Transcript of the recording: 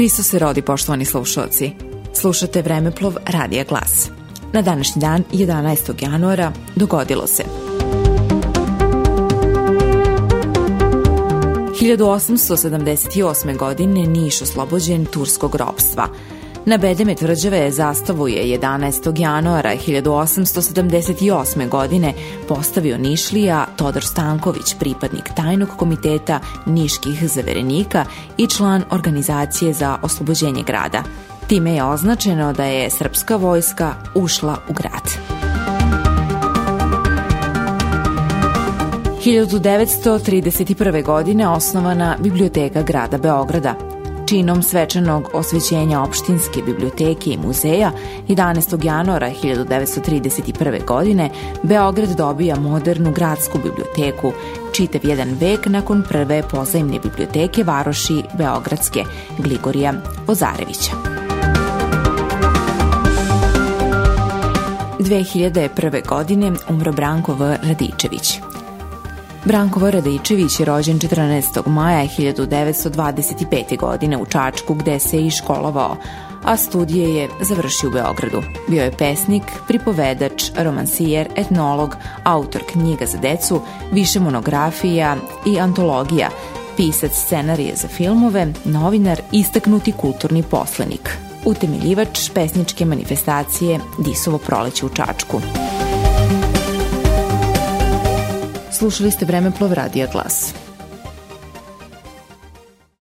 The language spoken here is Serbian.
Hristo se rodi, poštovani slušalci. Slušate Vremeplov Radija Glas. Na današnji dan, 11. januara, dogodilo se. 1878. godine Niš oslobođen turskog ropstva – Na bedeme tvrđave zastavu je 11. januara 1878. godine postavio Nišlija Todor Stanković, pripadnik tajnog komiteta Niških zaverenika i član organizacije za oslobođenje grada. Time je označeno da je srpska vojska ušla u grad. 1931. godine osnovana Biblioteka grada Beograda – činom svečanog osvećenja opštinske biblioteke i muzeja 11. januara 1931. godine Beograd dobija modernu gradsku biblioteku, čitav jedan vek nakon prve pozajemne biblioteke varoši Beogradske Gligorija Ozarevića. 2001. godine umro Branko V. Radičević. Branko Voradičević je rođen 14. maja 1925. godine u Čačku gde se i školovao, a studije je završio u Beogradu. Bio je pesnik, pripovedač, romansijer, etnolog, autor knjiga za decu, više monografija i antologija, pisac scenarije za filmove, novinar, istaknuti kulturni poslenik, utemeljivač pesničke manifestacije Disovo proleće u Čačku. Slušali ste Vremeplov Radija Glas.